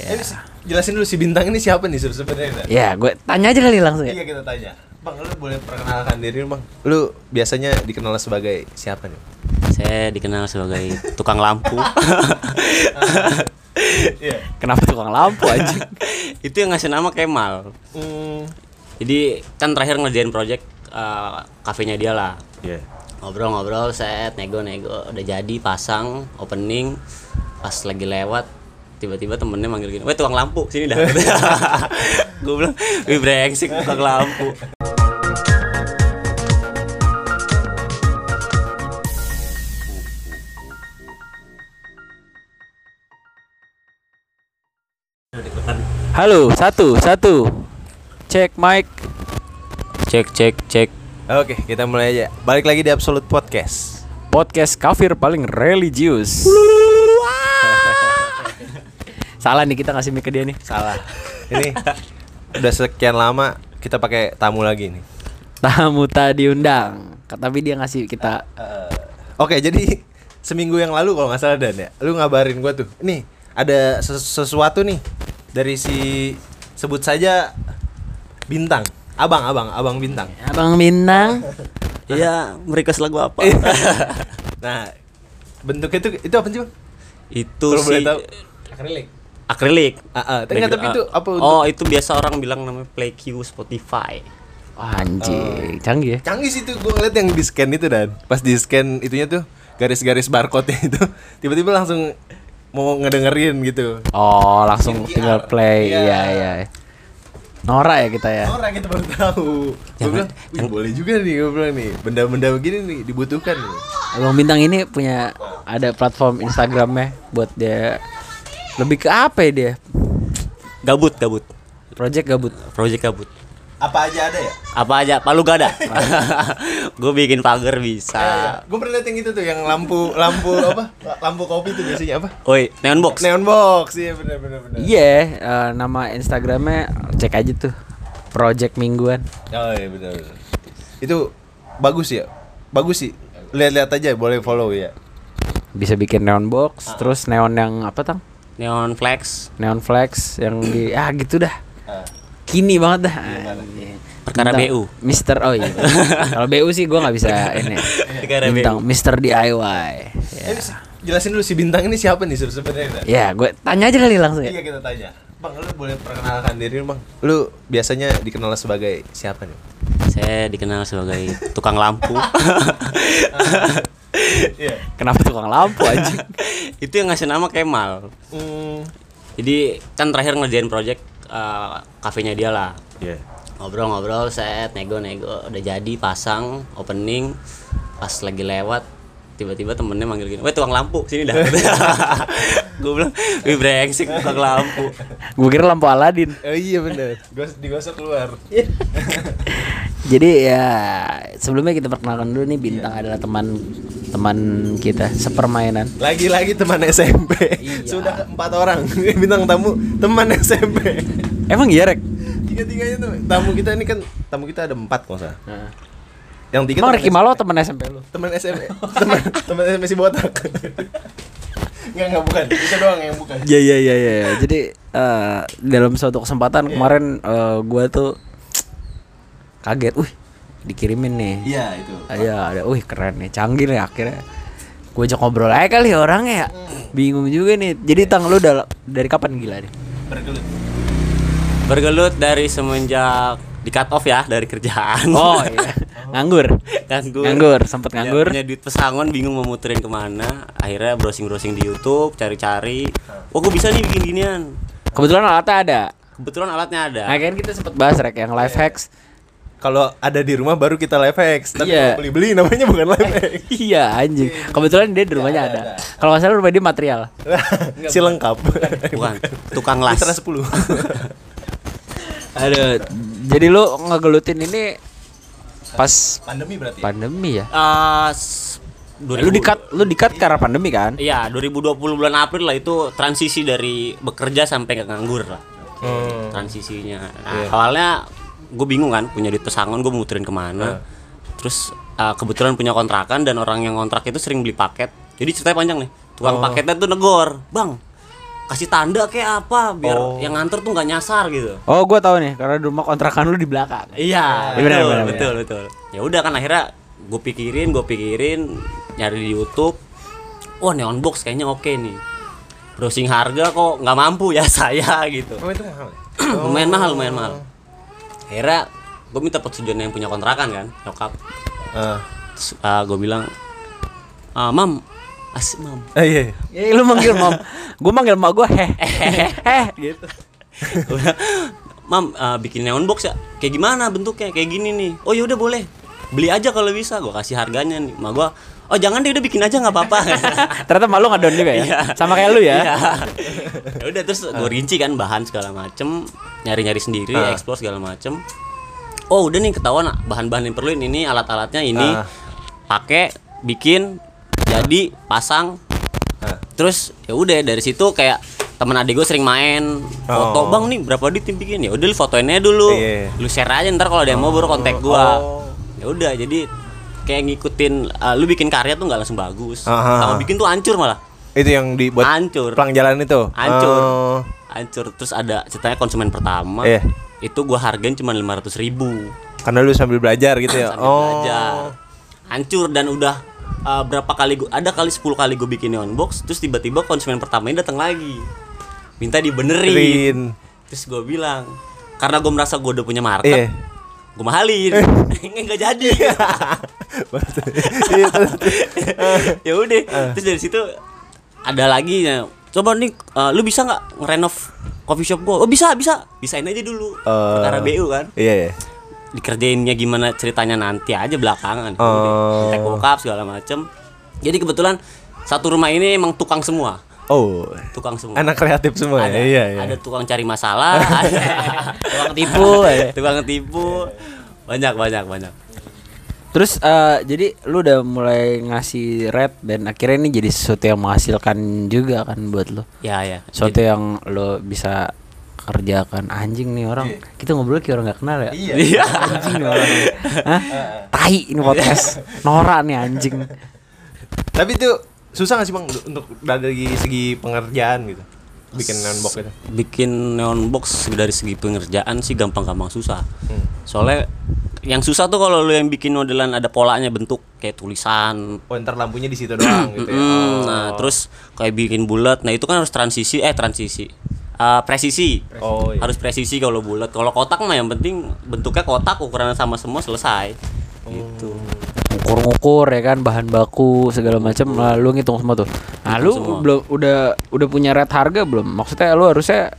Eh, si- jelasin dulu si bintang ini siapa nih sebenarnya? Ya, gue tanya aja kali langsung ya. Iya kita tanya. Bang, lu boleh perkenalkan diri bang. Lu biasanya dikenal sebagai siapa nih? Saya dikenal sebagai tukang lampu. Iya. Kenapa tukang lampu anjing? itu yang ngasih nama Kemal. Hmm. Jadi kan terakhir ngerjain project eh, kafenya dia lah. Iya. Ngobrol-ngobrol, set, nego-nego, udah jadi pasang opening. Pas lagi lewat tiba-tiba temennya manggil gini, "Weh tukang lampu, sini dah." Gue bilang, "Wih brengsek tukang lampu." Halo, satu, satu. Cek mic. Cek cek cek. Oke, kita mulai aja. Balik lagi di Absolute Podcast. Podcast kafir paling religius. Salah nih kita ngasih mic ke dia nih. Salah. Ini udah sekian lama kita pakai tamu lagi nih. Tamu tak diundang. Tapi dia ngasih kita Oke, jadi seminggu yang lalu kalau nggak salah Dan ya, lu ngabarin gua tuh. Nih, ada ses- sesuatu nih dari si sebut saja bintang. Abang, abang, abang bintang. Abang Bintang. Iya, mereka lagu apa? Nah, bentuknya itu itu apa sih, Bang? itu boleh sih tahu. Akrilik. Akrilik. Ah. Tapi nggak, tapi itu apa untuk Oh, itu biasa orang bilang namanya Play Q Spotify. Wah, Anjing, canggih ya. Canggih sih tuh gue ngeliat yang di scan itu dan pas di scan itunya tuh garis-garis barcode itu tiba-tiba langsung mau ngedengerin gitu. Oh, langsung tinggal play. Iya. Iya, iya. Norak ya kita ya. Orang kita baru tahu. Gue bilang, "Wih, boleh juga nih gue bilang nih. Benda-benda begini nih dibutuhkan. Abang Bintang ini punya ada platform Instagramnya buat dia lebih ke apa ya dia? Gabut, gabut. Project gabut. Project gabut. Apa aja ada ya? Apa aja, palu gak ada. gue bikin pagar bisa. gue pernah liat yang itu tuh yang lampu lampu apa? Lampu kopi tuh biasanya apa? Oi, neon box. Neon box. Iya benar benar benar. Iya, eh, nama Instagramnya cek aja tuh. Project mingguan. Oh iya benar benar. Itu bagus ya. Bagus sih. Lihat-lihat aja boleh follow ya. Bisa bikin neon box, terus neon yang apa tang? Neon flex. Neon flex yang di ah gitu dah. Ah. Kini banget dah. Perkara Bintang- BU. Mister oh iya. Kalau BU sih gua nggak bisa ini. Perkara Bintang BU. Mister DIY. Ya. Si- jelasin dulu si bintang ini siapa nih sebenarnya? Ya, gue tanya aja kali langsung ya. Iya kita tanya. Bang, lu boleh perkenalkan diri bang. Lu biasanya dikenal sebagai siapa nih? Saya dikenal sebagai tukang lampu. Iya. Kenapa tukang lampu anjing? itu yang ngasih nama Kemal. Hmm. Jadi kan terakhir ngerjain project eh, kafenya dia lah. Iya. Ngobrol-ngobrol, set, nego-nego, udah jadi pasang opening. Pas lagi lewat tiba-tiba temennya manggil gini, "Weh tukang lampu, sini dah." gue bilang, "Wih brengsek tukang lampu." gue kira lampu Aladin. Oh iya benar. Gos digosok keluar. Jadi ya sebelumnya kita perkenalkan dulu nih bintang adalah teman teman kita sepermainan. Lagi-lagi teman SMP. Iya. Sudah empat orang bintang tamu teman SMP. Emang iya rek? Tiga-tiganya tuh tamu kita ini kan tamu kita ada empat kok usah. Yang tiga Emang Ricky Malo teman SMP lu? teman SMP teman teman SMP si botak nggak nggak bukan itu doang yang bukan Iya iya iya iya. Jadi eh, dalam suatu kesempatan kemarin eh, gua tuh kaget, wih dikirimin nih. iya itu Iya ada, wih keren nih, canggih nih akhirnya. Gue ajak ngobrol aja kali orangnya ya. Bingung juga nih. Jadi tang lu dari kapan gila nih? bergelut Bergelut dari semenjak di cut off ya dari kerjaan. Oh iya. Nganggur. nganggur. Nganggur, sempet nganggur. Punya duit pesangon bingung mau muterin ke mana. Akhirnya browsing-browsing di YouTube, cari-cari. Oh, gue bisa nih bikin ginian. Kebetulan alatnya ada. Kebetulan alatnya ada. Nah, kan kita sempet bahas rek yang life hacks. kalau ada di rumah baru kita live hacks tapi Iya. kalau beli beli namanya bukan live hacks iya anjing. Kebetulan dia di rumahnya ada. Kalau nggak salah rumah dia material. si lengkap Bukan, tukang las. 10 Aduh. Jadi lu ngegelutin ini pas pandemi berarti ya? pandemi ya? Eh, s- 2000 Lu dikat lu dikat karena pandemi kan? Iya, 2020 bulan April lah itu transisi dari bekerja sampai ke nganggur lah. Hmm. Transisinya. Nah, awalnya gue bingung kan punya duit pesangon gue muterin ke mana. Terus eh, kebetulan punya kontrakan dan orang yang kontrak itu sering beli paket. Jadi ceritanya panjang nih. Tukang paketnya tuh negor, bang. Kasih tanda kayak apa biar Oh. yang nganter tuh nggak nyasar gitu Oh, gua tahu nih karena di rumah kontrakan lu di belakang. Iya, Iya, betul, benar, betul, betul. Ya udah kan akhirnya gue pikirin, gue pikirin, nyari di YouTube. Wah, neon box kayaknya oke nih. Browsing harga kok nggak mampu ya saya gitu. Oh itu mahal. ya? lumayan mahal, lumayan mahal. Akhirnya gue minta persetujuan yang punya kontrakan kan, nyokap. Ah. Terus gue bilang, "Ah, mam, asik mam. Eh, iya. Ya lu manggil mom. Gua manggil mak gua heh. Heh gitu. Gua mam, ah, bikin neon box ya? Kayak gimana bentuknya? Kayak gini nih. Oh ya udah boleh. Beli aja kalau bisa. Gue kasih harganya nih. Mak gue, oh jangan deh udah bikin aja nggak apa-apa. Ternyata malu ngadon juga ya. Iya. Sama kayak lu ya. Iya. ya udah terus gue rinci kan bahan segala macem, nyari-nyari sendiri, Ah. explore segala macem. Oh udah nih ketahuan ah, bahan-bahan yang perluin ini alat-alatnya ini, Ah. pakai, bikin, jadi, pasang. Ah. Terus ya udah dari situ kayak temen adik gue sering main foto Oh. bang nih berapa dit yang bikin ya udah lu fotoinnya dulu Iya. lu share aja ntar kalau ada yang mau baru kontak gua Oh. ya udah jadi kayak ngikutin uh, lu bikin karya tuh nggak langsung bagus Aha. sama bikin tuh hancur malah Itu yang dibuat hancur pelang jalan itu. Hancur. Oh. hancur terus ada ceritanya konsumen pertama Iya. itu gua hargain cuma lima ratus ribu Karena lu sambil belajar gitu ya. sambil oh. belajar hancur dan udah uh, berapa kali gua ada kali 10 kali gue bikin neon box terus tiba-tiba konsumen pertama ini datang lagi. Minta dibenerin. Rin. terus gue bilang karena gue merasa gue udah punya market Iya. gue mahalin. Nggak jadi. Iya, ya udah terus dari situ ada lagi ya coba nih uh, lu bisa nggak ngerenov coffee shop gua? Oh bisa bisa. Bisain aja dulu. Eh. perkara BU kan. Iya, iya. Dikerjainnya gimana ceritanya nanti aja belakangan Oh. Kontak bokap segala macem jadi kebetulan satu rumah ini emang tukang semua Oh. tukang semua Anak kreatif semua ada, ya. Iya, iya. ada tukang cari masalah ada Tukang tipu. ya. tukang tipu banyak banyak banyak Terus eh, jadi lu udah mulai ngasih red dan akhirnya ini jadi sesuatu yang menghasilkan juga kan buat lu. ya ya Sesuatu yang lu bisa kerjakan anjing nih orang. Kita ngobrol kayak orang gak kenal ya. Iya. Anjing nih orang. Hah? Tai ini podcast. Norak nih anjing. Tapi itu susah gak sih Bang untuk dari segi pengerjaan gitu? Bikin neonbox itu. bikin neon box dari segi pengerjaan sih gampang-gampang susah Hmm. soalnya yang susah tuh kalau lu yang bikin modelan ada polanya bentuk kayak tulisan Oh, ntar lampunya di situ doang gitu ya. Mm, Oh. nah terus kayak bikin bulat nah itu kan harus transisi eh transisi Eh, presisi Oh, iya. harus presisi kalau bulat kalau kotak mah yang penting bentuknya kotak ukurannya sama semua selesai Oh. gitu Ngukur-ngukur ya kan bahan baku segala macam nah, lu ngitung semua tuh. Nah, lu semua. belum udah udah punya red harga belum? Maksudnya lu harusnya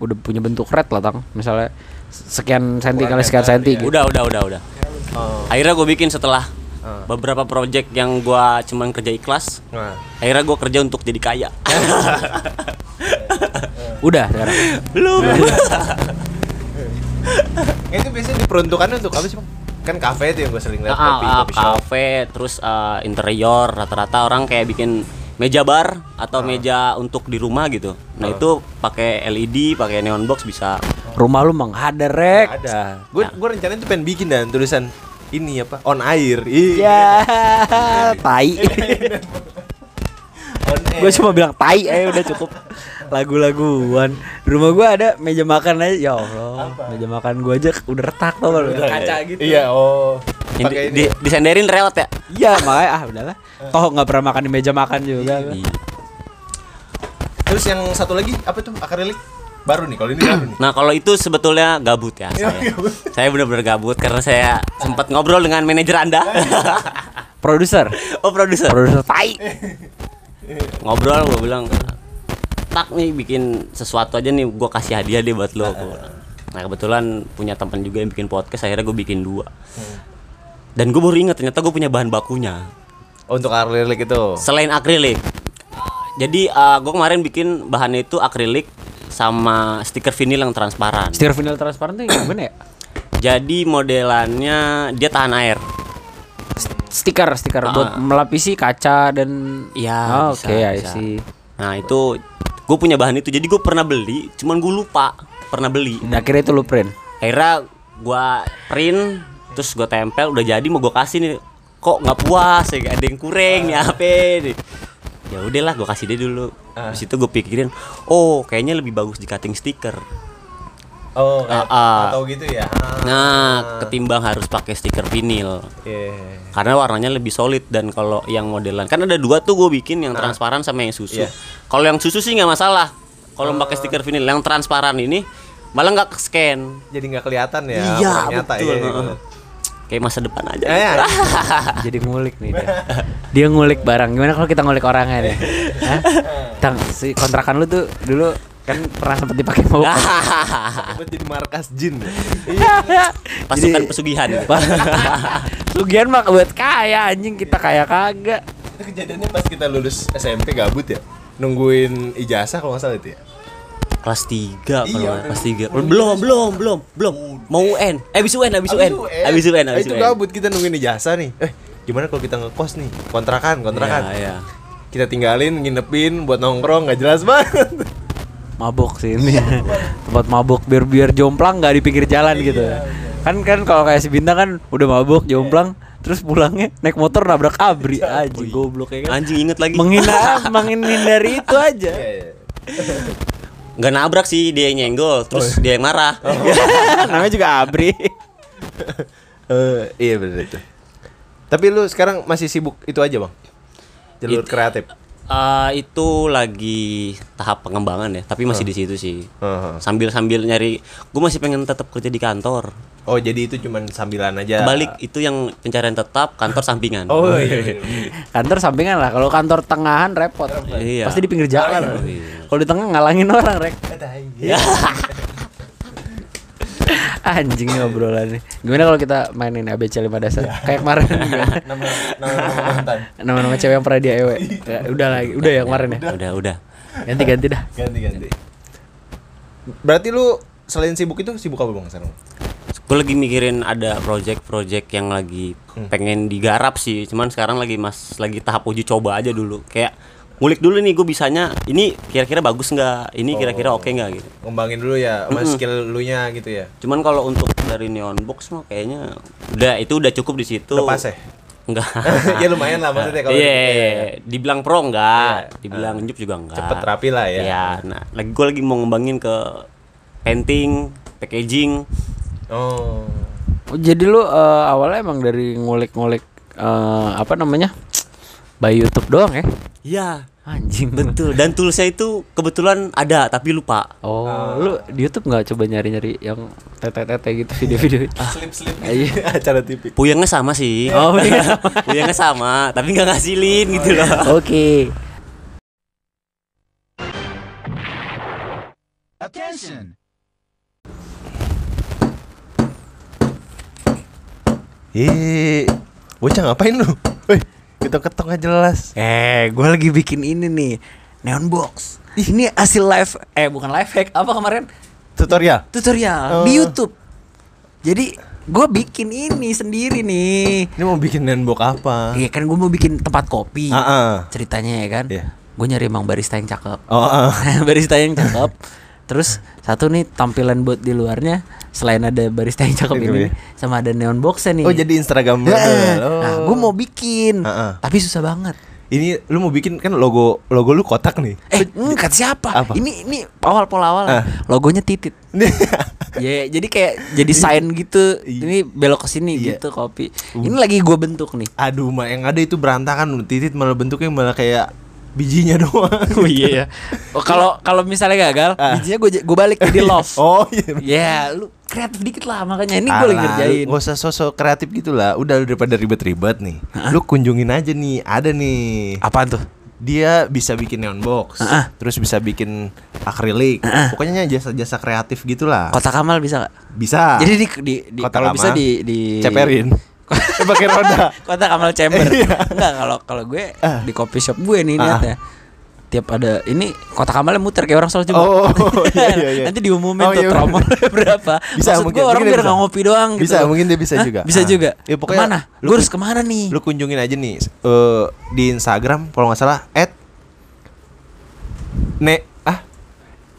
udah punya bentuk red lah tang. Misalnya sekian senti kali sekian senti gitu. udah udah udah udah Oh. akhirnya gue bikin setelah Ah. beberapa project yang gua cuman kerja ikhlas Nah. akhirnya gue kerja untuk jadi kaya Udah sekarang. belum Nah, itu biasanya diperuntukannya untuk apa sih, Bang? Kan kafe itu yang gue sering lihat Ah, kopi, ah, kopi kafe terus ah, interior rata-rata orang kayak bikin meja bar atau meja untuk di rumah gitu nah itu pakai LED pakai neon box bisa Rumah lu mang ada rek. Ada. Gue gue rencananya tuh pengen bikin dan tulisan ini apa? On air. Iya. Ya, tai. Gue cuma bilang tai aja udah cukup. Lagu-laguan. Di rumah gue ada meja makan aja. Ya Allah meja makan gue aja udah retak tau kalau kaca gitu. Iya, oh. Di, ini. di, disenderin rewet ya? Iya makanya ah udahlah. Toh nggak pernah makan di meja makan juga. Iya. Terus yang satu lagi apa tuh? Akrilik. Baru nih, kalau ini baru nih. nah kalau itu sebetulnya gabut ya saya. saya benar-benar gabut karena saya sempat ngobrol dengan manajer anda. Produser? Oh produser. Produser. Tai ngobrol gue bilang tak nih bikin sesuatu aja nih gue kasih hadiah deh buat lo. Nah kebetulan punya teman juga yang bikin podcast akhirnya gue bikin dua. Dan gue baru ingat ternyata gue punya bahan bakunya. Untuk akrilik itu. selain akrilik. Jadi gue kemarin bikin bahannya itu akrilik sama stiker vinil yang transparan. Stiker vinyl transparan tuh gimana ya? Jadi modelannya dia tahan air stiker stiker. Ah. buat melapisi kaca dan Iya, Oh, oke bisa. see. nah itu gue punya bahan itu. Jadi gue pernah beli cuman gue lupa pernah beli. Dan akhirnya itu lu print? Akhirnya gua print terus gua tempel udah jadi mau gua kasih nih. Kok nggak puas ya? Ada yang kurang nih apa nih ya udahlah gue kasih dia dulu. Ah. Di situ gue pikirin oh kayaknya lebih bagus di cutting stiker Oh, Ah, ah. atau gitu ya. Ah. nah ketimbang harus pakai stiker vinil Iya. karena warnanya lebih solid dan kalau yang modelan kan ada dua tuh gue bikin yang transparan sama yang susu Iya. kalau yang susu sih nggak masalah kalau pakai stiker vinil yang transparan ini malah nggak ke scan Jadi nggak kelihatan ya. iya nyata, betul iya, Heeh. iya. kayak masa depan aja Eh, gitu. Jadi ngulik nih dia. Dia ngulik barang. Gimana kalau kita ngulik orangnya deh? Hah? Tang, si kontrakan lu tuh dulu kan pernah sempat dipakai mau Buat jadi markas jin. Iya. pasukan Jadi- pesugihan Sugihan mah buat kaya anjing kita kaya kagak. Itu kejadiannya pas kita lulus SMP gabut ya. Nungguin ijazah kalau nggak salah itu ya. kelas 3 kalau Iya, kelas 3 belum belum belum belum mau UN eh habis UN habis UN habis UN habis Itu UN gabut kita nungguin ijazah nih. Eh, gimana kalau kita ngekos nih? Kontrakan, kontrakan. Iya, iya. Kita tinggalin, nginepin buat nongkrong nggak jelas banget. Mabuk sih ini. Tempat mabuk biar biar jomplang nggak di pinggir jalan gitu. Kan kan kalau kayak si Bintang kan udah mabuk jomplang terus pulangnya naik motor nabrak abri anjing goblok ya kan. anjing inget lagi Menghina menghindari itu aja. Iya, iya. nggak nabrak sih dia yang nyenggol terus dia yang marah Namanya juga abri. Eh, iya bener itu. Tapi lu sekarang masih sibuk itu aja, Bang? Jalur It- kreatif. Eh, itu lagi tahap pengembangan ya tapi masih di situ sih Heeh. sambil sambil nyari gue masih pengen tetap kerja di kantor Oh, jadi itu cuman sambilan aja. kebalik itu yang pencarian tetap kantor sampingan Oh, iya. iya. Kantor sampingan lah. Kalau kantor tengahan repot. Iya. Pasti di pinggir jalan. Oh, iya. Kalau di tengah ngalangin orang rek. Anjing nih obrolan nih. Gimana kalau kita mainin ABC 5 dasar? Kayak kemarin gimana? nama nama nama mantan. Nama-nama cewek yang pernah dia ewe. Ya, udah lagi, udah ya kemarin ya. udah udah Ganti-ganti dah. Ganti ganti. Berarti lu selain sibuk itu sibuk apa, Bang, sekarang? gue lagi mikirin ada project-project yang lagi pengen digarap sih cuman sekarang lagi mas lagi tahap uji coba aja dulu kayak ngulik dulu nih gue bisanya ini kira-kira bagus nggak ini kira-kira oke nggak gitu Ngembangin dulu ya, mas skill lu nya gitu ya. cuman kalau untuk dari neon box mah kayaknya udah itu udah cukup di situ Udah pas ya? enggak ya lumayan lah maksudnya kalau Iya, gitu, iya, iya. dibilang pro enggak, Iya. dibilang nyup juga enggak. Cepet rapi lah ya. Iya, nah lagi gue lagi mau ngembangin ke painting, packaging. Oh. Oh, jadi lu eh, awalnya emang dari ngulik-ngulik eh, apa namanya? By YouTube doang ya? Iya, Anjing betul. Dan toolsnya itu kebetulan ada tapi lupa. Oh, lu di YouTube nggak coba nyari-nyari yang tete-tete gitu video-video? Slip slip Iya. acara TV. Puyengnya sama sih. Oh, iya. Puyengnya sama, tapi nggak ngasilin gitu loh. Oke. Attention! Eh, bocah ngapain lu? Weh, kita ketok aja jelas. Eh, gue lagi bikin ini nih, neon box. Ini hasil live, eh bukan live hack, apa kemarin? Tutorial. Tutorial Oh. di YouTube. Jadi gue bikin ini sendiri nih. Ini mau bikin nembok apa? Iya kan gue mau bikin tempat kopi. Ah, ah. Ceritanya ya kan. Iya. Gue nyari emang barista yang cakep. Oh, ah. barista yang cakep. Terus satu nih tampilan buat di luarnya selain ada barista yang cakep ini ya. sama ada neon boxnya nih. Oh, jadi Instagram Nah, Oh. nah gue mau bikin, Ah, ah. tapi susah banget. Ini lu mau bikin kan logo logo lu kotak nih. Eh, enggak siapa? Apa? Ini ini awal pola awal. Ah. Logonya titit. Ya, jadi kayak jadi sign gitu. Iya. Ini belok ke sini Iya. gitu kopi. Ini lagi gue bentuk nih. Aduh, mah yang ada itu berantakan titit malah bentuknya malah kayak bijinya doang. Oh iya ya. Oh kalau kalau misalnya gagal, Ah. bijinya gue gue balik jadi love. Oh iya. Ya, lu kreatif dikit lah makanya ini gue ngerjain. Gak usah sosok kreatif gitu lah Udah lu daripada ribet-ribet nih Lu kunjungin aja nih Ada nih Apaan tuh? Dia bisa bikin neon box. Terus bisa bikin akrilik Pokoknya jasa-jasa kreatif gitu lah Kota Kamal bisa gak? Bisa Jadi di, di, di Kota kalau Kamal, bisa di di Ceperin Pakai roda Kota Kamal Chamber. Iya. Enggak, kalau kalau gue Ah. di coffee shop gue nih Ah. niatnya. Tiap ada ini Kota Kamalnya muter kayak orang sholat Jumat. Oh, iya, iya, iya. Nanti diumumin Oh, tuh iya, tromol berapa. Bisa, Maksud mungkin. orang biar nggak ngopi doang gitu. Bisa, mungkin dia bisa Hah? juga. Bisa Ah. juga. Ya, pokoknya ke mana? lu harus ke mana nih? Lu kunjungin aja nih eh, Di Instagram Kalau nggak salah At Ne Ah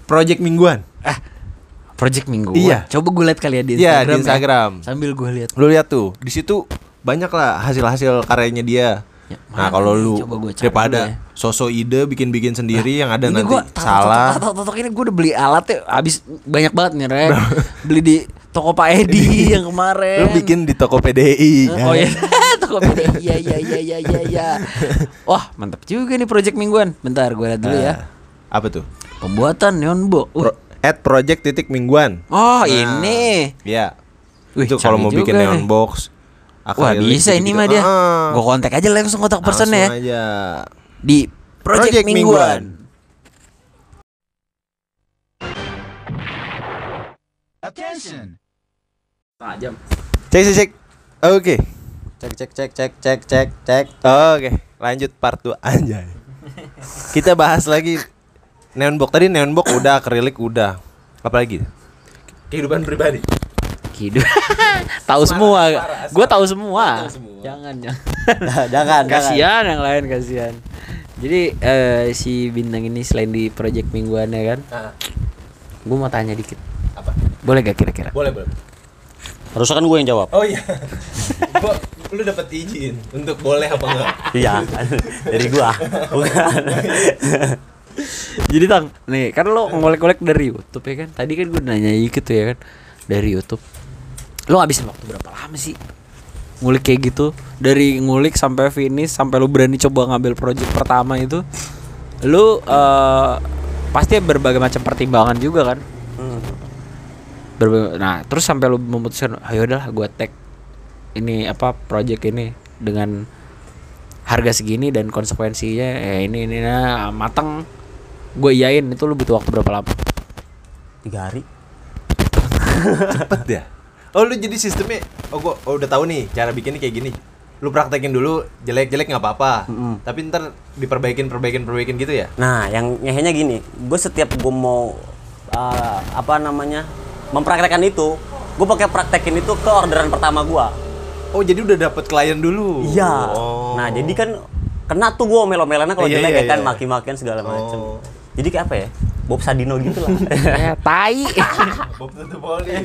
Project mingguan Ah, project minggu. Iya. Coba gue lihat kali ya di Iya Instagram. di ya. Instagram Sambil gue lihat. Lu lihat tuh, di situ banyak lah hasil-hasil karyanya dia. Ya, Nah kalau lu Coba gua cari daripada ya. sosok ide bikin-bikin sendiri yang ada nanti gua tato- salah. tato- tato- tato- ini gue udah beli alatnya habis banyak banget nih Rek. beli di toko Pak Edi yang kemarin. Lu bikin di toko PDI. Oh iya, toko PDI. Iya iya iya iya iya iya. Wah, mantap juga nih project mingguan. Bentar gue lihat dulu ya. Nah, Apa tuh? Pembuatan neon box. Uh. Pro- at project titik mingguan. Oh, ini. Ya. Wih, itu kalau mau bikin neon nih. box. Wah, bisa ini gitu-gitu. mah dia. Ah, Gue kontak aja langsung kontak personnya ya. langsung aja. Di project, Project mingguan. Setengah jam. Cek cek cek. Oke. Cek cek cek cek cek cek cek. Oke, lanjut part 2 anjay. Kita bahas lagi neon box tadi neon box udah akrilik udah. Apalagi? Kehidupan pribadi. Hidup. tahu semua. Gue tahu semua. Jangan, jangan. jangan jangan. kasihan yang lain kasihan. Jadi eh, si bintang ini selain di project mingguannya kan, Ah, gue mau tanya dikit. apa? Boleh gak kira-kira? Boleh, boleh. Harusnya kan gue yang jawab. Oh iya. Gua- lu dapat izin untuk boleh apa enggak? Iya, dari gua. Bukan. Jadi tang, nih kan lo ngolek-ngolek dari YouTube ya kan? Tadi kan gue nanya gitu ya kan, dari YouTube. Lo ngabisin waktu berapa lama sih? Ngulik kayak gitu, dari ngulik sampai finish, sampai lo berani coba ngambil project pertama itu, lo eh pasti berbagai macam pertimbangan juga kan? Hmm. Berbagai, nah terus sampai lo memutuskan, ayo udahlah gue tag ini apa project ini dengan harga segini dan konsekuensinya ya ini ini nah matang gue iyain itu lu butuh waktu berapa lama Tiga hari. Cepet ya. Oh lu jadi sistemnya oh gua oh, udah tahu nih cara bikinnya kayak gini. Lu praktekin dulu jelek-jelek nggak apa-apa. Mm-mm. Tapi ntar diperbaikin perbaikin perbaikin gitu ya. Nah, yang ngehenya gini, gue setiap gue mau uh, apa namanya mempraktekkan itu, gue pakai praktekin itu ke orderan pertama gue. Oh jadi udah dapet klien dulu. Iya. Oh. Nah, jadi kan kena tuh gue omel-omelannya kalau Iya, jelek iya, ya kan, iya. maki-makian segala macem. Oh. Jadi kayak apa ya? Bob Sadino gitu lah. ya tai Bob tutup oli.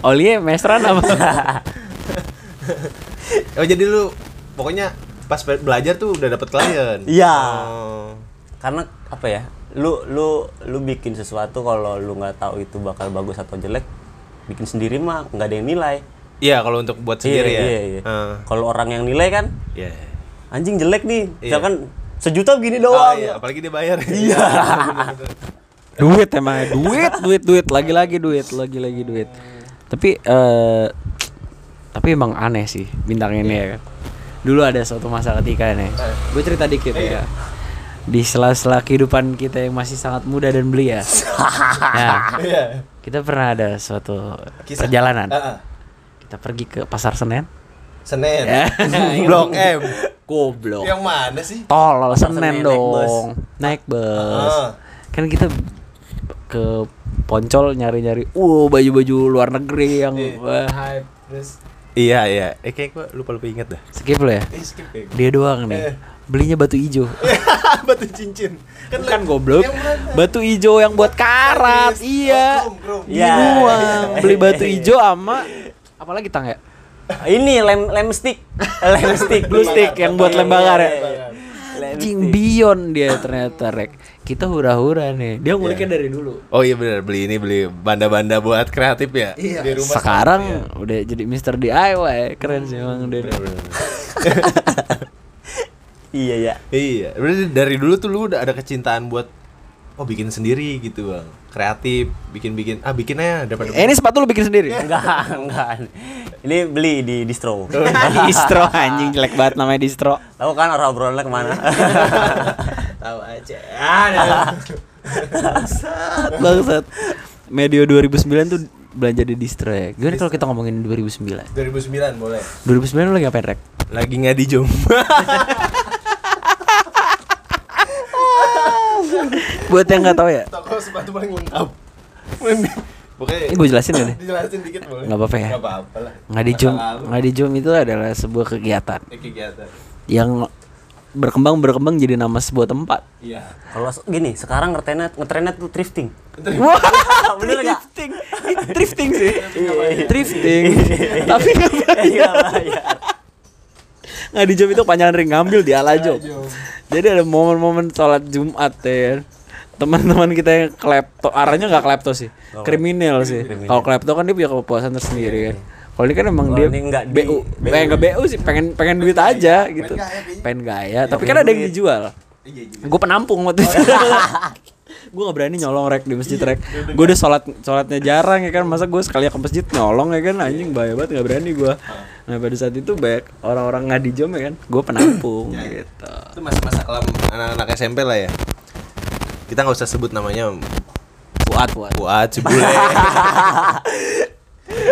Oli mestran apa oh jadi lu pokoknya pas be- belajar tuh udah dapet klien. Iya. Oh. Karena apa ya? Lu lu lu bikin sesuatu kalau lu nggak tahu itu bakal bagus atau jelek, bikin sendiri mah nggak ada yang nilai. Iya kalau untuk buat sendiri iya, ya. Iya, iya. Ah. Kalau orang yang nilai kan, Iya. anjing jelek nih. Iya. Misalkan sejuta begini Oh, doang. iya, apalagi dia bayar. Iya. duit emang duit duit duit lagi lagi duit lagi lagi duit tapi eh tapi emang aneh sih bintang ini ya kan dulu ada suatu masa ketika nih gue cerita dikit ya di sela-sela kehidupan kita yang masih sangat muda dan belia ya Iya. kita pernah ada suatu Kisah. perjalanan Ah, ah. kita pergi ke pasar Senen Senin. Ya. Blok M. goblok Yang mana sih? tolol Pasar Senen Senen, naik bus. dong naik bus Ah. kan kita ke Poncol nyari-nyari uh baju-baju luar negeri yang Iya. wah, Hype terus Iya iya. Eh kayak gua lupa lupa inget dah. skip lo ya Eh skip gua. dia doang Eh. nih belinya batu ijo Batu cincin. kan le- goblok batu ijo yang buat karat Karis. iya Oh. Iya Iya. doang. beli batu ijo sama apalagi tang ya Ini lem lem stick, lem stick, Blue stick yang buat lem bakar ya? Lem Anjing stick. Bion dia ternyata rek. Kita hura-hura nih. Dia nguliknya dari dulu. Oh iya benar beli ini beli banda-banda buat kreatif ya? Di rumah. sekarang Iya. udah jadi Mister DIY keren sih emang dia. Iya ya. Iya, berarti dari dulu tuh lu udah ada kecintaan buat oh bikin sendiri gitu bang, kreatif, bikin-bikin ah bikinnya daripada Eh, ini sepatu lu bikin sendiri? Enggak, enggak. Ini beli di distro. distro anjing jelek banget namanya distro. Tahu kan orang obrolannya ke mana? tahu aja. Bangsat. Medio 2009 tuh belanja di distro ya. Gimana kalau kita ngomongin 2009? 2009 boleh. 2009 lu lagi ngapain, Rek? Lagi nggak di jom. Buat yang nggak tahu ya. Toko sepatu paling lengkap. Pokoknya Ini gue jelasin gak nih? dijelasin dikit boleh. Nggak apa-apa ya? Nggak apa-apa lah. Nggak di lalu. nggak di jom itu adalah sebuah kegiatan Ini kegiatan. yang berkembang berkembang jadi nama sebuah tempat. Iya. Kalau gini, sekarang ngetrennya ngetrennya tuh thrifting. Wah, Bener nggak? drifting, drifting sih, drifting. Tapi nggak bayar. Iya, bayar. nggak di job itu panjangan ring ngambil di ala job jadi ada momen-momen sholat jumat ya teman-teman kita yang klepto arahnya nggak klepto sih. Kriminal sih. Kalau klepto kan dia punya kepuasan tersendiri kan. kalau ini kan emang Kalau dia nggak BU, pengen nggak BU sih, pengen pengen duit aja gitu, pengen gaya. Tapi kan ada yang dijual. Gue penampung waktu itu. gue gak berani nyolong rek di masjid rek. Gue udah sholat sholatnya jarang ya kan, masa gue sekali ke masjid nyolong ya kan, anjing bahaya banget nggak berani gue. Nah pada saat itu banyak orang-orang nggak dijom ya kan, gue penampung gitu. Itu masa-masa kelam anak-anak SMP lah ya. Kita nggak usah sebut namanya Puat puat. Fuad, si bule.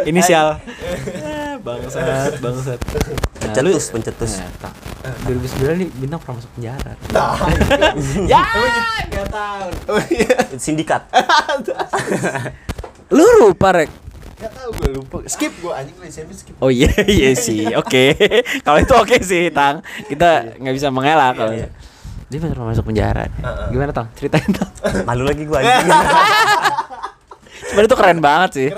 Inisial. Eh, bangsat, bangsat. Nah, lu- pencetus pencetus Nah, tak. 2009 nih bintang pernah masuk penjara. ya, nggak tahu. Oh iya. sindikat Lu lupa rek. Nggak tahu gue lupa. Skip gue anjing gue SMP skip. Oh iya iya sih, oke. kalau itu oke sih, Tang. Kita nggak bisa mengelak kalau. Iya, Dia pernah masuk penjara. Gimana Tang? Ceritain Tang. malu lagi gua Sebenarnya itu keren banget sih.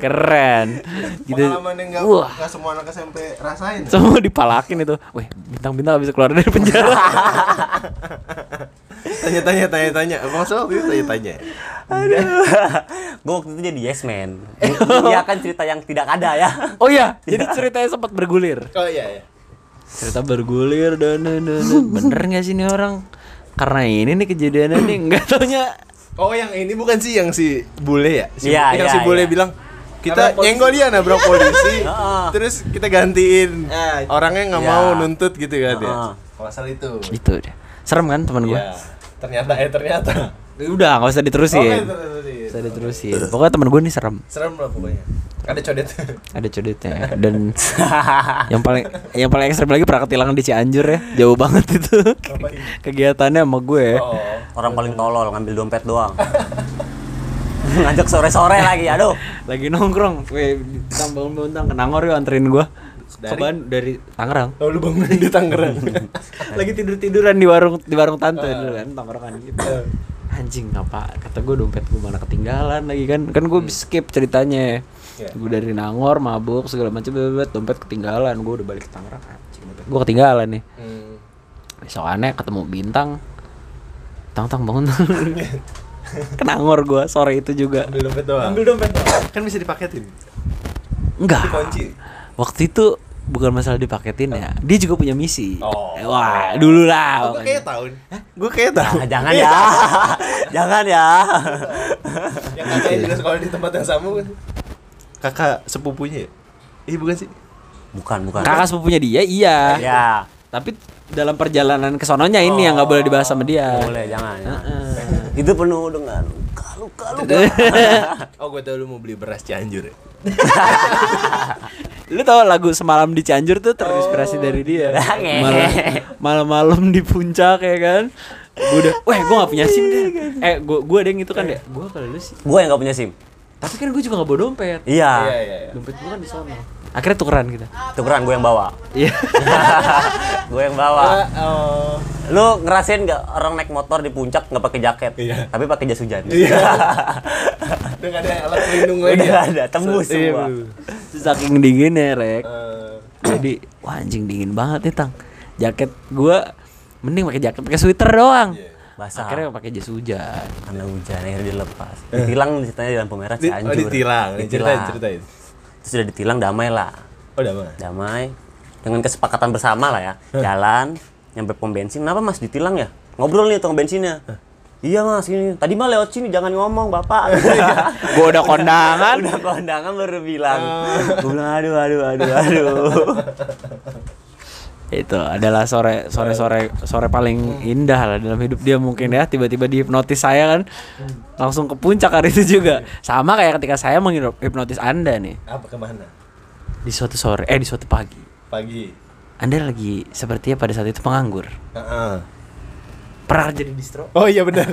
Keren. Gitu. Pengalaman yang nggak Wah. nggak semua anak SMP rasain. Semua dipalakin itu. Weh, bintang-bintang bisa keluar dari penjara. Tanya-tanya, tanya-tanya. Emang soal itu tanya-tanya. aduh gua waktu itu jadi yes man iya kan cerita yang tidak ada ya oh iya, jadi ceritanya sempat bergulir. Oh iya ya. Cerita bergulir dan dan dan. Bener nggak sih ini orang? Karena ini nih kejadiannya nih nggak taunya Oh yang ini bukan sih yang si bule ya? Si, Iya, yang iya, si bule iya. bilang kita nyenggol dia nabrak polisi, terus kita gantiin orangnya nggak Iya. mau nuntut gitu kan dia. Heeh. Kalau salah itu. itu deh. Serem kan teman gue? Iya. Ternyata eh ternyata. Udah nggak usah diterusin. Oke, terus, terus, terus. Bisa diterusin. Pokoknya temen gue nih serem. Serem lah pokoknya. Ada codet. Ada codetnya dan yang paling yang paling ekstrim lagi pernah ketilangan di Cianjur ya. Jauh banget itu. Kegiatannya sama gue. Oh. orang paling tolol ngambil dompet doang ngajak sore-sore lagi aduh Lagi nongkrong, weh, tang bangun bangun tang ke Nangor yuk anterin gue. Dari? Dari Tangerang. Oh, lu bangun di Tangerang. Lagi tidur tiduran di warung di warung tante dulu kan, tongkrongan gitu. Anjing apa? Kata gue dompet gue mana ketinggalan lagi kan? Kan gue skip ceritanya. Iya. Gue dari Nangor mabuk segala macam dompet ketinggalan. Gue udah balik ke Tangerang. Anjing, dompet gue ketinggalan nih. Hmm. besokannya ketemu bintang tang tang bangun kenangor gua sore itu juga Ambil dompet doang. ambil dompet Kan bisa dipaketin. enggak Dikunci. waktu itu bukan masalah dipaketin ya dia juga punya misi Oh. wah dulu lah Oh, gue kayak tahun. Gue kayak tahu. Ah, jangan ya jangan ya Yang kakaknya juga sekolah di tempat yang sama kan. Kakak sepupunya ya? Iya bukan sih? bukan bukan kakak sepupunya dia iya ya tapi dalam perjalanan ke sononya ini yang nggak boleh dibahas sama dia boleh jangan jangan. Heeh. itu penuh dengan luka luka luka Oh, gue tau lu mau beli beras Cianjur ya. Lu tau lagu semalam di Cianjur tuh terinspirasi dari dia. Malam- Malam-malam di puncak ya kan. Gue udah, weh gue gak punya SIM deh. Eh, gue gue ada yang itu kan deh. Gue kalau lu sih. gue yang gak punya sim Tapi kan gue juga gak bawa dompet. iya Iya, iya, iya. Dompet gue kan di sana. Akhirnya tukeran kita. tukeran gue yang bawa Iya. gue yang bawa Oh. lu ngerasain nggak orang naik motor di puncak nggak pakai jaket Iya. tapi pakai jas hujan Iya. Udah gak ada alat pelindung lagi. Udah ya? ada, tembus So- iya, semua. Terus Saking dinginnya, Rek. Eh, Jadi, wah anjing dingin banget nih, Tang. Jaket gue mending pakai jaket pakai sweater doang. basah Akhirnya pakai jas hujan. karena hujan akhirnya dilepas ditilang ceritanya di lampu merah di, Cianjur oh, ditilang. Nih, Ceritain, ceritain. Sudah ditilang damai lah. Oh, udah mah. damai. Dengan kesepakatan bersama lah ya. Jalan nyampe pom bensin. Kenapa mas ditilang ya? Ngobrol nih tukang bensinnya. Iya mas ini tadi mah lewat sini jangan ngomong bapak. Gue udah kondangan. udah kondangan baru bilang. Gue bilang aduh aduh aduh aduh itu adalah sore sore sore sore paling indah lah dalam hidup dia mungkin ya tiba-tiba dihipnotis saya kan langsung ke puncak hari itu juga sama kayak ketika saya menghipnotis anda nih Apa ke mana? di suatu sore eh di suatu pagi Pagi. anda lagi sepertinya pada saat itu penganggur Heeh. pernah kerja di distro Oh iya benar.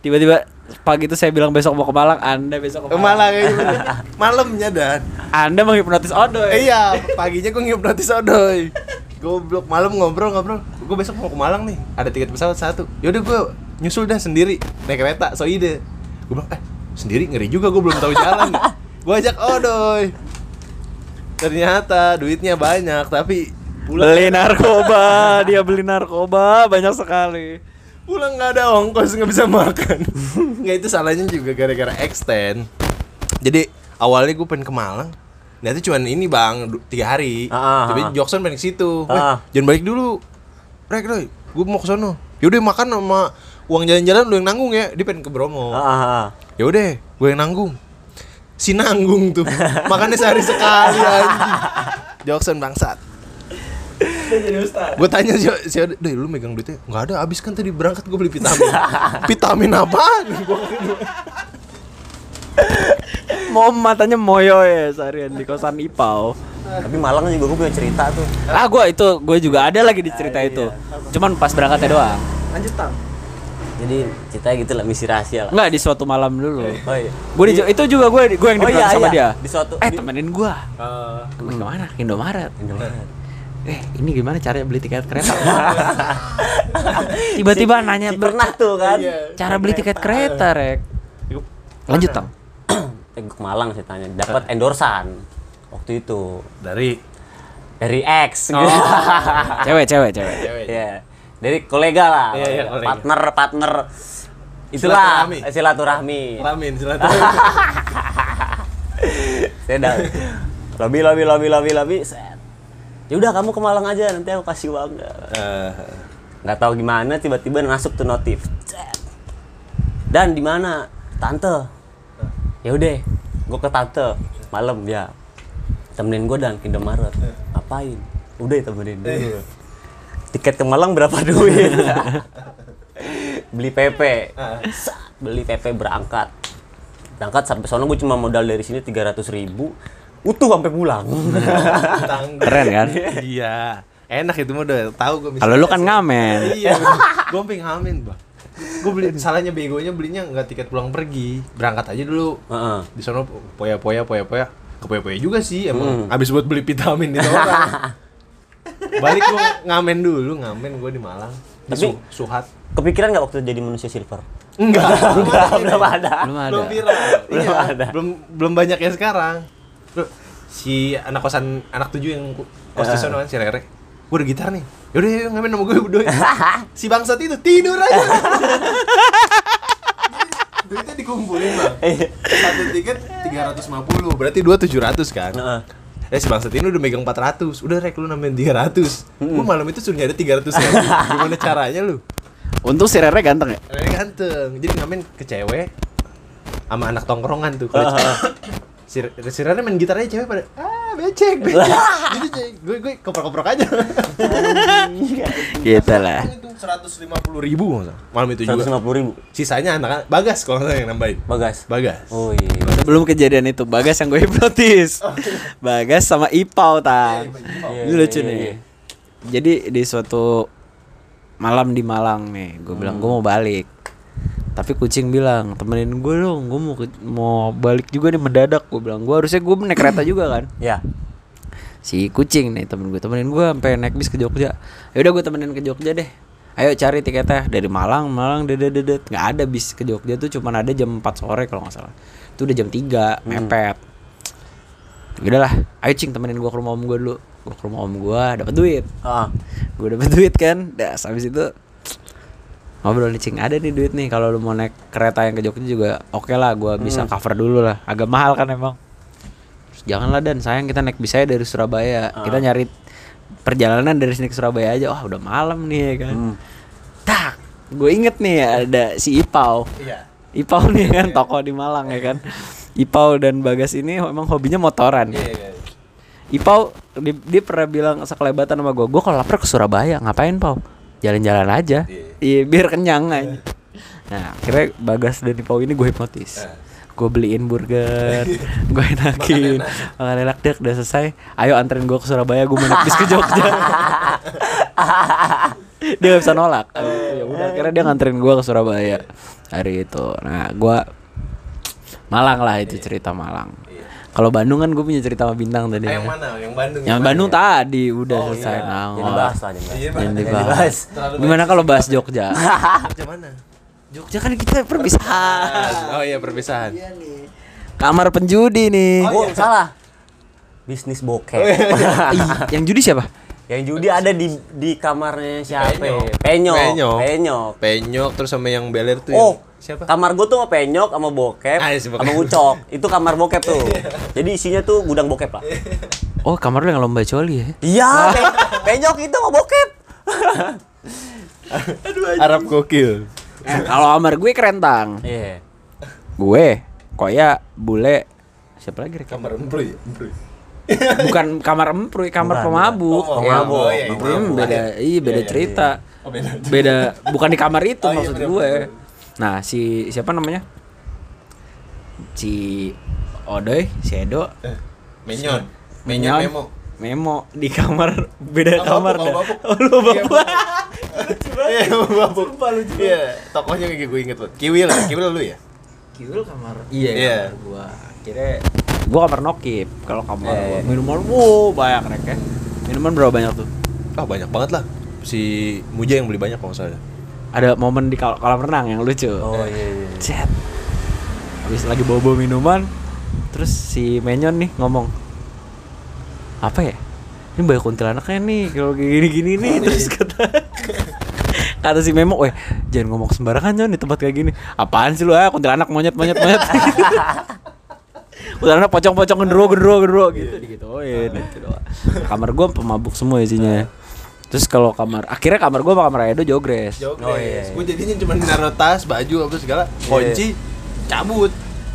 tiba-tiba pagi itu saya bilang besok mau ke Malang anda besok ke Malang Malang gitu. Malamnya dan. anda menghipnotis Odoy iya, paginya gue ngipnotis Odoy. Goblok, malam ngobrol-ngobrol. Gue besok mau ke Malang nih. Ada tiket pesawat satu. Yaudah gue nyusul dah sendiri naik kereta. So ide. Gue bilang, eh sendiri ngeri juga gue belum tahu jalan. gue ajak Odoy. Ternyata duitnya banyak tapi beli narkoba dia beli narkoba banyak sekali pulang nggak ada ongkos nggak bisa makan nggak itu salahnya juga gara-gara extend jadi awalnya gue pengen ke Malang Nanti cuman ini bang tiga hari, Ah, ah, tapi ah. Jokson pengen ke situ. Weh, Ah. jangan balik dulu. Rek, doi, gue mau ke sono. Yaudah makan sama uang jalan-jalan lu yang nanggung ya. Dia pengen ke Bromo. Ah, ah, ah. Ya udah, gue yang nanggung. Si nanggung tuh. Makannya sehari sekali anjing. Jokson bangsat. Gue tanya si si deh lu megang duitnya nggak ada habis kan tadi berangkat gue beli vitamin vitamin apaan Gua- Mau matanya moyo ya seharian di kosan Ipau. Tapi Malang juga gue punya cerita tuh. Ah gua itu gue juga ada lagi di cerita itu. Cuman pas berangkatnya doang. lanjut tang Jadi ceritanya gitu lah misi rahasia lah. Enggak di suatu malam dulu. Oh iya. Gue di, itu juga gue gue yang di Oh iya, sama iya. dia. Di suatu- eh temenin gue. Gue ke mana? Ke Indomaret. Eh ini gimana caranya beli tiket kereta? Tiba-tiba nanya ber- Pernah tuh kan. cara beli tiket kereta rek. Lanjut tang. Eh, gue ke Malang ceritanya. Dapat endorsan waktu itu dari dari X. Oh. Cewek cewek cewek. Iya. Dari kolega lah. Iya, iya, kolega. Partner, partner. Itulah Silaturahmi. silaturahmi. Ramin silaturahmi Saya udah lobby lobby lobby lobby lobby set. Ya udah kamu ke Malang aja nanti aku kasih uang. Eh, Nggak tahu gimana tiba-tiba masuk tuh notif. Dan di mana? Tante. Ya udah, gue ke tante malam ya. Temenin gue dan ke Indomaret. Ngapain? Udah temenin dulu. Tiket ke Malang berapa duit? beli PP. Sat, beli PP berangkat. Berangkat sampai sono gue cuma modal dari sini 300 ribu. Utuh sampai pulang. Keren kan? iya enak itu mah udah tahu gue Kalau lu kan ngamen. iya gue pengen ngamen bang gue beli salahnya begonya belinya nggak tiket pulang pergi. Berangkat aja dulu. Heeh. di sono poya poya poya poya. Ke poya poya juga sih emang. Abis buat beli vitamin itu orang balik gue ngamen dulu ngamen gue di Malang. Di Tapi- Su- Suhat. Kepikiran nggak waktu jadi manusia silver? enggak. Enggak, belum ada. Belum ada. belum viral. Belum Iya, ada. belum belum banyak ya sekarang. Si anak kosan anak tujuh yang kos di sono kan si Rere. Gue udah gitar nih yaudah yuk ngamen sama gue berdua. Si bangsat itu tidur aja. Duitnya dikumpulin bang. Satu tiket 350 berarti dua 700 kan? Heeh. Eh si bangsat ini udah megang 400 Udah rek lu nambahin 300 Gue malam itu suruh nyari 300 ribu Gimana caranya lu? Untung si Rere ganteng ya. Rere ganteng. Jadi ngamen ke cewek Sama anak tongkrongan tuh. Kalau cewek si, si Rere main gitarnya cewek pada Ah becek becek gue gue koprok-koprok aja Gitu lah. Itu 150 ribu nggak salah. Malam itu juga 150 ribu. Sisanya anak Bagas kalau nggak salah yang nambahin Bagas. Bagas Oh iya. Sebelum kejadian itu Bagas yang gue hipnotis. Bagas sama Ipau tang. Ini lucu nih. Jadi di suatu malam di Malang nih, gue bilang gue mau balik. Tapi kucing bilang temenin gue dong, gue mau mau balik juga nih mendadak. Gue bilang gue harusnya gue naik kereta juga kan. Ya. Si kucing nih temen gue temenin gue sampai naik bis ke Jogja. Ya udah gue temenin ke Jogja deh. Ayo cari tiketnya dari Malang, Malang dedet dedet nggak ada bis ke Jogja tuh cuman ada jam 4 sore kalau nggak salah. Itu udah jam 3 mepet. Udah lah, ayo cing temenin gue ke rumah om gue dulu. Gue ke rumah om gue dapat duit. Ah. Gue dapet duit kan. Dah habis itu ngobrol nih cing ada nih duit nih. Kalau lu mau naik kereta yang ke Jogja juga oke lah gue bisa cover dulu lah. Agak mahal kan emang. Terus, janganlah dan. Sayang kita naik bis aja dari Surabaya. Kita nyari perjalanan dari sini ke Surabaya aja. Wah udah malam nih ya kan. Tak gue inget nih ada si Ipau. Iya. Ipau nih kan toko di Malang ya kan. Ipau dan Bagas ini memang hobinya motoran. Iya iya Ipau dia, dia pernah bilang sekelebatan sama gue gue kalau lapar ke Surabaya ngapain Pau jalan-jalan aja. Iya. Biar kenyang aja. Nah akhirnya Bagas dan Ipau ini gue hipnotis. Gue beliin burger gue enakin makan enak deh udah selesai. Ayo anterin gue ke Surabaya gue mau naik bis ke Jogja. Dia gak bisa nolak. Ya udah akhirnya dia nganterin gue ke Surabaya hari itu. Nah gue Malang lah itu cerita Malang kalau Bandung kan gue punya cerita sama bintang tadi Ah, ya. yang mana? Yang Bandung Yang Bandung tadi udah selesai iya. nah. Jadi bahas lah, jadi. Iya, dibahas. Gimana kalau bahas Jogja? Jogja mana? Jogja kan kita perpisahan. Oh iya perpisahan Kamar penjudi nih. Oh, salah. Bisnis bokep. Ih, yang judi siapa? Yang judi ada di di kamarnya siapa? ya? Penyok. Penyok. Penyok. Penyok. Penyok terus sama yang beler tuh Oh, yang, siapa? Kamar gua tuh sama penyok sama bokep Ah, iya, si bokep. sama ucok. Itu kamar bokep tuh. Jadi isinya tuh gudang bokep lah. Oh, kamar lu yang lomba coli ya? Iya, pe- penyok itu sama bokep. Arab gokil. Eh, kalau kamar gue kerentang. Iya. Gue, Koya, Bule, siapa lagi Rek? Kamar empruy, empruy. Bukan kamar emproy, kamar Bukan, pemabuk. bukan. Oh, Ya, pemabuk. Oh, iya, itu pemabuk. beda, iya beda cerita. Oh, beda. Beda, bukan di kamar itu Oh, iya, maksud bener, gue. bener. Nah, si siapa namanya? Si Odoy, si Edo, Eh, Menyon. Menyon Menyon. memo. Memo di kamar beda Oh, kamar dah. oh. Oh, lu Iya, bapak. Iya, mabuk. Iya, tokohnya kayak gue inget banget. Kiwil, Kiwil lu ya? Kiwil kamar. Iya, Iya. kamar gua. Kira gua kamar nokip. Kalau kamar Iya, gua iya. minuman wow banyak rek ya. Minuman berapa banyak tuh? Ah, banyak banget lah. Si Muja yang beli banyak kalau salah. Ada momen di kal- kolam renang yang lucu. Oh iya iya. Cet. Habis lagi bawa-bawa minuman, terus si Menyon nih ngomong, apa ya? Ini banyak kuntilanaknya nih kalau kayak gini-gini nih terus kata kata si Memo, weh jangan ngomong sembarangan Nyon di tempat kayak gini. Apaan sih lu ah kuntilanak monyet monyet monyet. kuntilanak pocong-pocong gendro gendro gendro gitu digituin gitu doang. Kamar gua pemabuk semua isinya. Terus kalau kamar akhirnya kamar gua sama kamar Edo jogres. Oh, iya, iya. Gue jadinya cuma naruh tas, baju apa segala, kunci, cabut.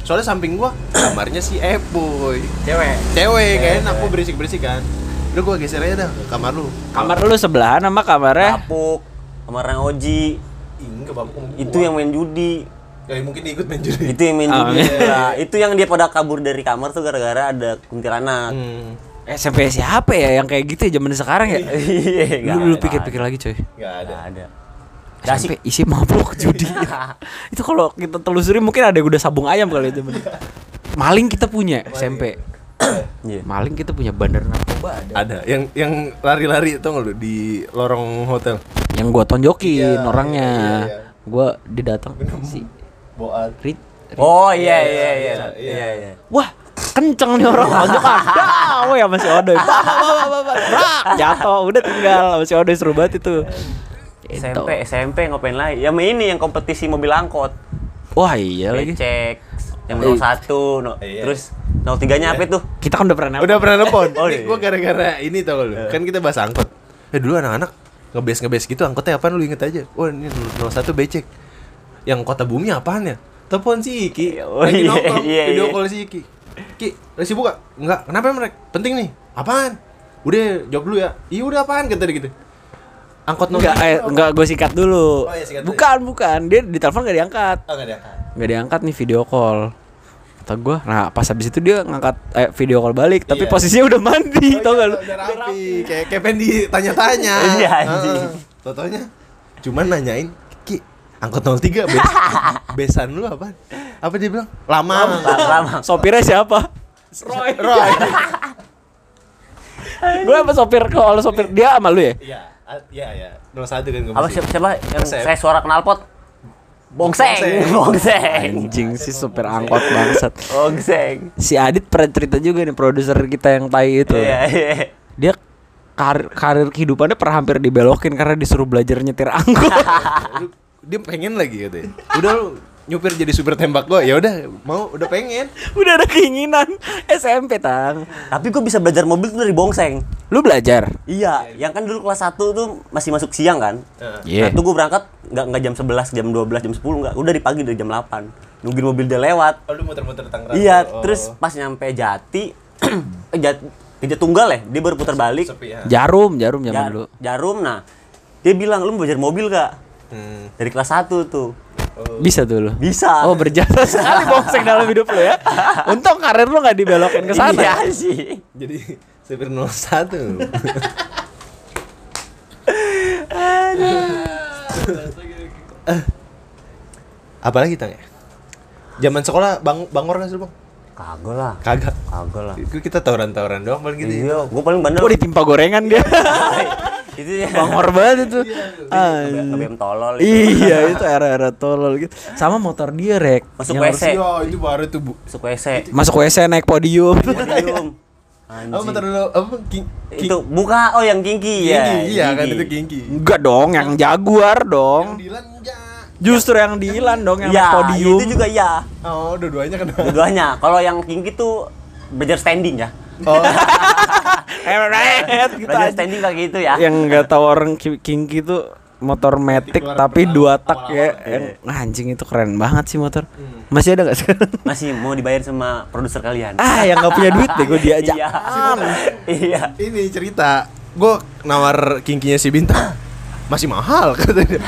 Soalnya samping gua kamarnya si Epoy. Cewek. Cewek kan, aku berisik-berisik kan. Udah gua geser aja dah ke kamar lu. Kamar lu sebelahan sama kamarnya Kapuk. Kamar yang Oji. Itu yang main judi. Kali mungkin ikut main judi. Itu yang main Ah, judi. iya. Nah, itu yang dia pada kabur dari kamar tuh gara-gara ada kuntilanak. Hmm, SMP siapa ya yang kayak gitu ya zaman sekarang ya? Iya, lu, lu ada. pikir-pikir lagi coy. enggak ada. Ada. SMP isi mabuk judi. itu kalau kita telusuri mungkin ada yang udah sabung ayam kali itu. bener. Maling kita punya SMP. Iya. Maling kita punya bandar narkoba ada. Ada yang yang lari-lari itu nggak lu di lorong hotel. Yang gua tonjokin Iya, orangnya. iya, iya. Gua didatang si Boat. Rit. Oh iya iya iya. Iya, Iya iya. Wah, kenceng nih orang tonjokan. Dah, wah ya masih. Brak, Jatuh, udah tinggal masih Odoy seru banget itu. SMP SMP ngapain lagi? Ya ini yang kompetisi mobil angkot. Wah iya lagi. Cek yang nomor satu, no, Iya. terus nomor tiganya apa itu? Kita kan udah pernah Udah pernah nelfon. Oh, Ini iya. gua gara-gara ini tau lu. Kan kita bahas angkot. Eh dulu anak-anak ngebes ngebes gitu angkotnya apaan lu inget aja. Wah ini nomor satu becek. Yang kota bumi apaan ya? Telepon si Iki. Oh, Lagi iya, nongkrong, iya, video iya. call si Iki. Ki, lagi sibuk gak? Enggak. Kenapa mereka? Penting nih. Apaan? Udah jawab dulu ya. Iya udah apaan kata dia gitu. Angkot nomor Enggak, eh, enggak gue sikat dulu. Oh, iya, sikat dulu. bukan, bukan. Dia di telepon gak diangkat. Oh, enggak diangkat. Nggak diangkat nih video call. Kata gue, nah pas habis itu dia ngangkat eh, video call balik, tapi Iya. posisinya udah mandi, tau gak lu? Udah rapi. Kayak kayak pengen ditanya-tanya. Iya, anjing. Heeh. Totonya cuman nanyain, angkot 03 bes besan lu apa? Apa dia bilang? Lama. Lama. Sopirnya siapa? Roy. Roy. gue apa sopir kalau sopir dia sama lu ya? Iya, iya ya. 01 kan Apa siapa, siapa yang saya suara knalpot? Bongseng, Bongseng. bongseng. Anjing sih sopir angkot bangsat. Bongseng. Si Adit pernah cerita juga nih produser kita yang tai itu. Iya, iya. Dia karir, karir kehidupannya pernah hampir dibelokin karena disuruh belajar nyetir angkot. Dia pengen lagi katanya. Udah lu nyupir jadi supir tembak gua. Ya udah, mau udah pengen. Udah ada keinginan SMP tang. Tapi gue bisa belajar mobil tuh dari bongseng. Lu belajar? Iya, yang kan dulu kelas 1 tuh masih masuk siang kan? Iya. Nah, itu gue berangkat nggak nggak jam 11, jam 12, jam 10 nggak. Udah di pagi dari jam 8. Nungguin mobil dia lewat. Oh, lu muter-muter Tangerang. Iya, Oh. terus pas nyampe Jati eh Jati, Jati Tunggal ya, dia baru putar balik. sepi ya. Jarum, jarum zaman Ja- dulu. Jarum nah. Dia bilang, "Lu mau belajar mobil gak?" Hmm. Dari kelas 1 tuh. Bisa tuh lu. Bisa. Oh berjasa sekali bongseng dalam hidup lu ya. Untung karir lu nggak dibelokin ke sana. Iya sih. Jadi supir 01. Eh, Apalagi tanya? Zaman sekolah bang bangor nggak sih bang? Kagak lah. Kagak. Kagak lah. Itu kita tawuran-tawuran doang paling gitu. ya. Iya, gue paling bandel. Wah ditimpa gorengan dia. itu ya. Bangor banget itu. Ke BM tolol itu. iya itu era-era tolol gitu. Sama motor dia rek. Masuk Yang WC. Iya, itu baru tuh bu. Masuk WC. Masuk WC naik podium. Podium. Anjing. Oh, motor lu apa? King, king, Itu buka oh yang kinky ya. Kinky, iya kan itu Kinky. Enggak dong, yang Jaguar dong. Dilan enggak. Justru yang Dilan dong yang Ya, naik podium. itu juga ya. Oh, dua-duanya kan. Dua-duanya. Kalau yang kinky tuh belajar standing ya. Oh, gitu Belajar aja. standing kayak gitu ya. Yang nggak tahu orang ki- kinky tuh motor matic tapi dua tak ya. awal-awal. Yang, anjing itu keren banget sih motor. Masih ada nggak sekarang? Masih mau dibayar sama produser kalian. ah, yang nggak punya duit deh gue diajak. Iya. Iya. ini cerita. Gue nawar kinkinya si Bintang. Masih mahal katanya.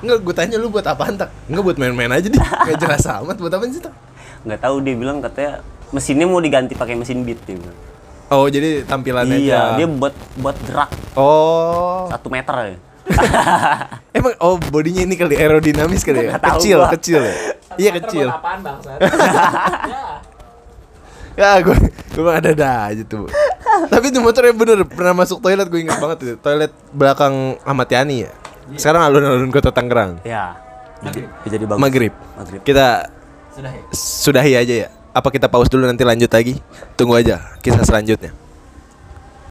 Enggak, gue tanya lu buat apaan tak? Enggak buat main-main aja deh. Enggak jelas amat buat apa sih tak? Nggak tahu dia bilang katanya mesinnya mau diganti pakai mesin beat dia bilang. Oh, jadi tampilannya Iya, aja. dia buat buat gerak Oh. satu meter ya. Emang oh bodinya ini kali aerodinamis kali ya? Nggak Kecil, gua. kecil ya. Iya kecil. apaan bangsat? Ya gue gue ada dah aja tuh. Tapi itu motornya bener pernah masuk toilet gue inget banget itu. Toilet belakang Ahmad Yani ya. Sekarang alun-alun kota Tangerang. Ya. Jadi, jadi bagus. Maghrib. Maghrib. Kita Sudah ya. sudahi aja ya. Apa kita pause dulu nanti lanjut lagi? Tunggu aja kisah selanjutnya.